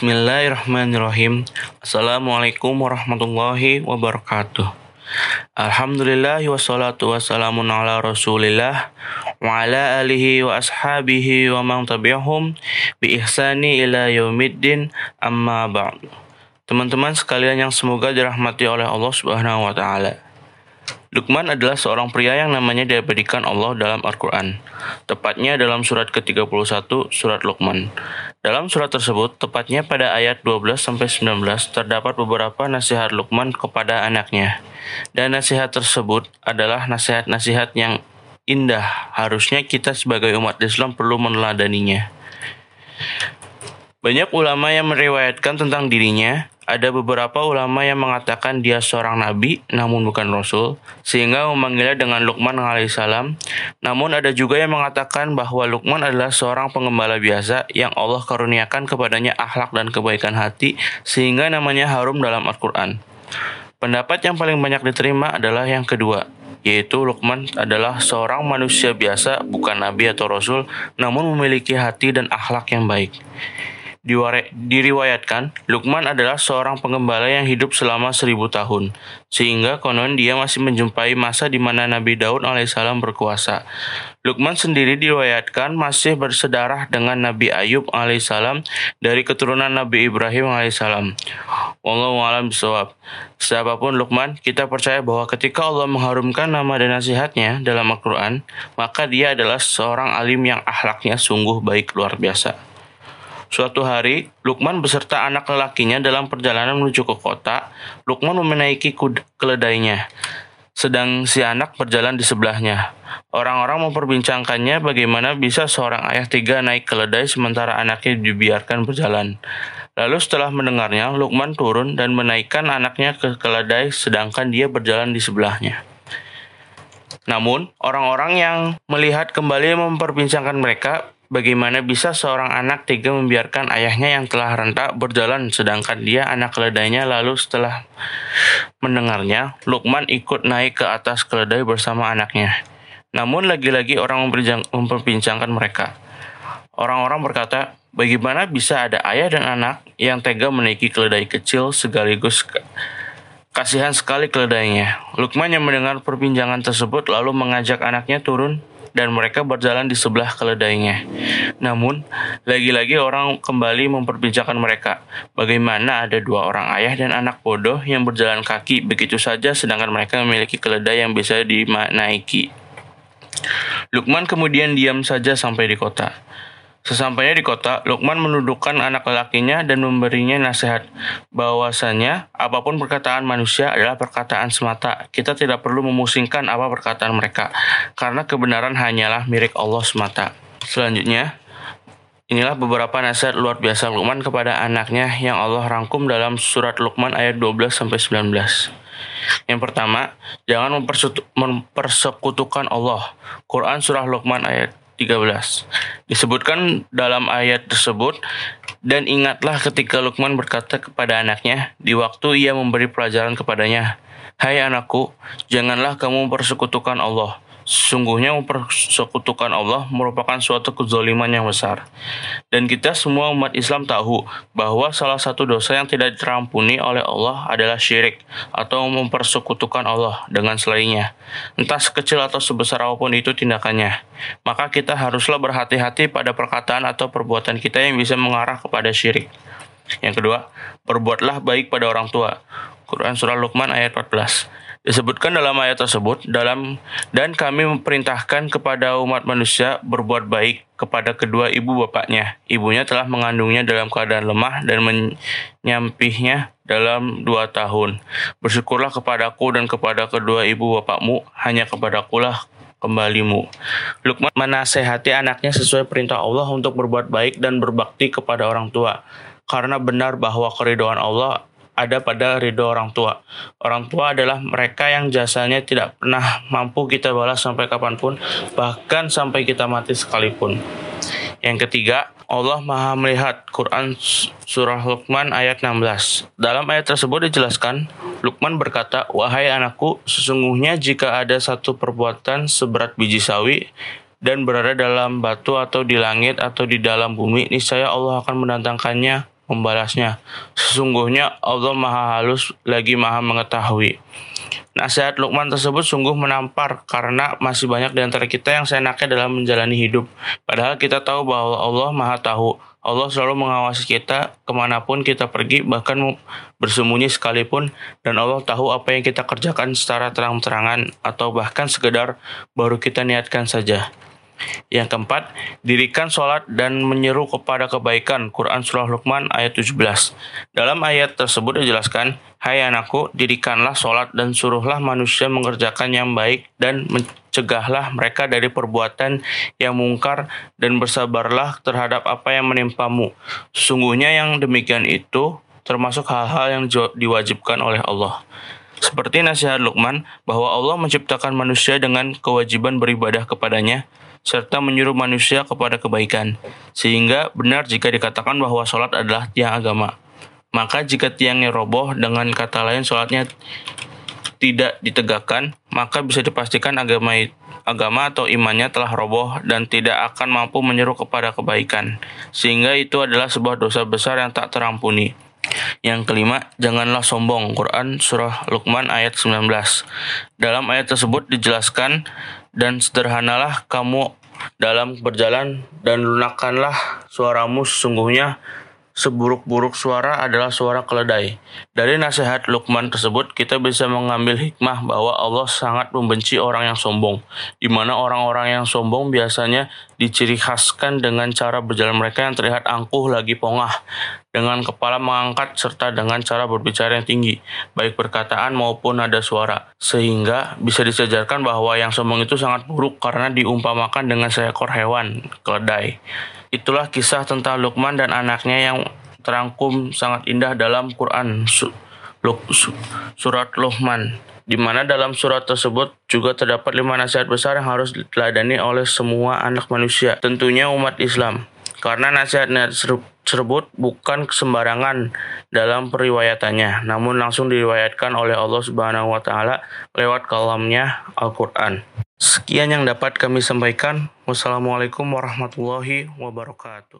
Bismillahirrahmanirrahim. Assalamualaikum warahmatullahi wabarakatuh. Alhamdulillah wassalatu wassalamu ala rasulillah wa ala alihi wa ashabihi wa man tabi'ahum bi ihsani ila yaumiddin amma ba'du. Teman-teman sekalian yang semoga dirahmati oleh Allah Subhanahu wa taala. Lukman adalah seorang pria yang namanya diabadikan Allah dalam Al-Quran, tepatnya dalam surat ke-31 surat Lukman. Dalam surat tersebut, tepatnya pada ayat 12-19, terdapat beberapa nasihat Lukman kepada anaknya. Dan nasihat tersebut adalah nasihat-nasihat yang indah. Harusnya kita sebagai umat Islam perlu meneladaninya. Banyak ulama yang meriwayatkan tentang dirinya, ada beberapa ulama yang mengatakan dia seorang nabi namun bukan rasul sehingga memanggilnya dengan Luqman alaihissalam. Namun ada juga yang mengatakan bahwa Luqman adalah seorang pengembala biasa yang Allah karuniakan kepadanya akhlak dan kebaikan hati sehingga namanya harum dalam Al-Qur'an. Pendapat yang paling banyak diterima adalah yang kedua, yaitu Luqman adalah seorang manusia biasa, bukan nabi atau rasul, namun memiliki hati dan akhlak yang baik. Diriwayatkan, Lukman adalah seorang pengembala yang hidup selama seribu tahun, sehingga konon dia masih menjumpai masa di mana Nabi Daud alaihissalam berkuasa. Lukman sendiri diriwayatkan masih bersedarah dengan Nabi Ayub alaihissalam dari keturunan Nabi Ibrahim alaihissalam. Wallahu alam bisawab. Siapa pun Lukman, kita percaya bahwa ketika Allah mengharumkan nama dan nasihatnya dalam Al-Quran, maka dia adalah seorang alim yang akhlaknya sungguh baik luar biasa. Suatu hari, Lukman beserta anak lelakinya dalam perjalanan menuju ke kota. Lukman menaiki keledainya, sedang si anak berjalan di sebelahnya. Orang-orang memperbincangkannya bagaimana bisa seorang ayah tiga naik keledai sementara anaknya dibiarkan berjalan. Lalu setelah mendengarnya, Lukman turun dan menaikkan anaknya ke keledai sedangkan dia berjalan di sebelahnya. Namun, orang-orang yang melihat kembali memperbincangkan mereka Bagaimana bisa seorang anak tega membiarkan ayahnya yang telah rentak berjalan sedangkan dia anak keledainya lalu setelah mendengarnya, Lukman ikut naik ke atas keledai bersama anaknya. Namun lagi-lagi orang memperbincangkan mereka. Orang-orang berkata, bagaimana bisa ada ayah dan anak yang tega menaiki keledai kecil sekaligus kasihan sekali keledainya. Lukman yang mendengar perbincangan tersebut lalu mengajak anaknya turun dan mereka berjalan di sebelah keledainya. Namun, lagi-lagi orang kembali memperbincangkan mereka. Bagaimana ada dua orang ayah dan anak bodoh yang berjalan kaki begitu saja sedangkan mereka memiliki keledai yang bisa dinaiki. Lukman kemudian diam saja sampai di kota. Sesampainya di kota, Lukman menundukkan anak lelakinya dan memberinya nasihat bahwasanya apa pun perkataan manusia adalah perkataan semata. Kita tidak perlu memusingkan apa perkataan mereka, karena kebenaran hanyalah milik Allah semata. Selanjutnya, inilah beberapa nasihat luar biasa Lukman kepada anaknya yang Allah rangkum dalam surat Lukman ayat 12-19. Yang pertama, jangan mempersekutukan Allah. Quran Surah Luqman ayat 13. Disebutkan dalam ayat tersebut, dan ingatlah ketika Lukman berkata kepada anaknya di waktu ia memberi pelajaran kepadanya, Hai anakku, janganlah kamu persekutukan Allah. Sungguhnya mempersekutukan Allah merupakan suatu kezaliman yang besar. Dan kita semua umat Islam tahu bahwa salah satu dosa yang tidak terampuni oleh Allah adalah syirik atau mempersekutukan Allah dengan selainnya. Entah sekecil atau sebesar apa pun itu tindakannya. Maka kita haruslah berhati-hati pada perkataan atau perbuatan kita yang bisa mengarah kepada syirik. Yang kedua, perbuatlah baik pada orang tua. Quran Surah Luqman ayat 14. Disebutkan dalam ayat tersebut dalam dan kami memerintahkan kepada umat manusia berbuat baik kepada kedua ibu bapaknya. Ibunya telah mengandungnya dalam keadaan lemah dan menyampihnya dalam dua tahun. Bersyukurlah kepadaku dan kepada kedua ibu bapakmu, hanya kepadakulah kembalimu. Lukman menasehati anaknya sesuai perintah Allah untuk berbuat baik dan berbakti kepada orang tua. Karena benar bahwa keridhaan Allah ada pada ridho orang tua. Orang tua adalah mereka yang jasanya tidak pernah mampu kita balas sampai kapan pun, bahkan sampai kita mati sekalipun. Yang ketiga, Allah Maha Melihat Quran Surah Luqman ayat 16 Dalam ayat tersebut dijelaskan Luqman berkata Wahai anakku Sesungguhnya jika ada satu perbuatan seberat biji sawi Dan berada dalam batu atau di langit atau di dalam bumi Niscaya Allah akan mendatangkannya membalasnya. Sesungguhnya Allah Maha Halus lagi Maha Mengetahui. Nasihat Luqman tersebut sungguh menampar karena masih banyak di antara kita yang seenaknya dalam menjalani hidup. Padahal kita tahu bahwa Allah Maha Tahu. Allah selalu mengawasi kita ke mana pun kita pergi, bahkan bersembunyi sekalipun, dan Allah tahu apa yang kita kerjakan secara terang-terangan, atau bahkan sekedar baru kita niatkan saja. Yang keempat, dirikan sholat dan menyeru kepada kebaikan. Quran Surah Luqman ayat 17. Dalam ayat tersebut dijelaskan, Hai anakku, dirikanlah sholat dan suruhlah manusia mengerjakan yang baik dan mencegahlah mereka dari perbuatan yang mungkar dan bersabarlah terhadap apa yang menimpamu. Sesungguhnya yang demikian itu termasuk hal-hal yang diwajibkan oleh Allah. Seperti nasihat Luqman bahwa Allah menciptakan manusia dengan kewajiban beribadah kepadanya, serta menyuruh manusia kepada kebaikan. Sehingga benar jika dikatakan bahwa sholat adalah tiang agama. Maka jika tiangnya roboh, dengan kata lain sholatnya tidak ditegakkan, maka bisa dipastikan agama agama atau imannya telah roboh dan tidak akan mampu menyeru kepada kebaikan. Sehingga itu adalah sebuah dosa besar yang tak terampuni. Yang kelima, janganlah sombong. Quran Surah Luqman ayat 19. Dalam ayat tersebut dijelaskan, dan sederhanalah kamu dalam berjalan dan lunakkanlah suaramu sesungguhnya seburuk-buruk suara adalah suara keledai. Dari nasihat Luqman tersebut, kita bisa mengambil hikmah bahwa Allah sangat membenci orang yang sombong, di mana orang-orang yang sombong biasanya diciri khaskan dengan cara berjalan mereka yang terlihat angkuh lagi pongah, dengan kepala mengangkat serta dengan cara berbicara yang tinggi, baik perkataan maupun nada suara, sehingga bisa disejarkan bahwa yang sombong itu sangat buruk karena diumpamakan dengan seekor hewan, keledai. Itulah kisah tentang Luqman dan anaknya yang terangkum sangat indah dalam Quran surat Luqman di mana dalam surat tersebut juga terdapat lima nasihat besar yang harus diteladani oleh semua anak manusia, tentunya umat Islam. Karena nasihat-nasihat tersebut bukan sembarangan dalam periwayatannya, namun langsung diriwayatkan oleh Allah Subhanahu wa taala lewat kalamnya Al-Qur'an. Sekian yang dapat kami sampaikan. Wassalamualaikum warahmatullahi wabarakatuh.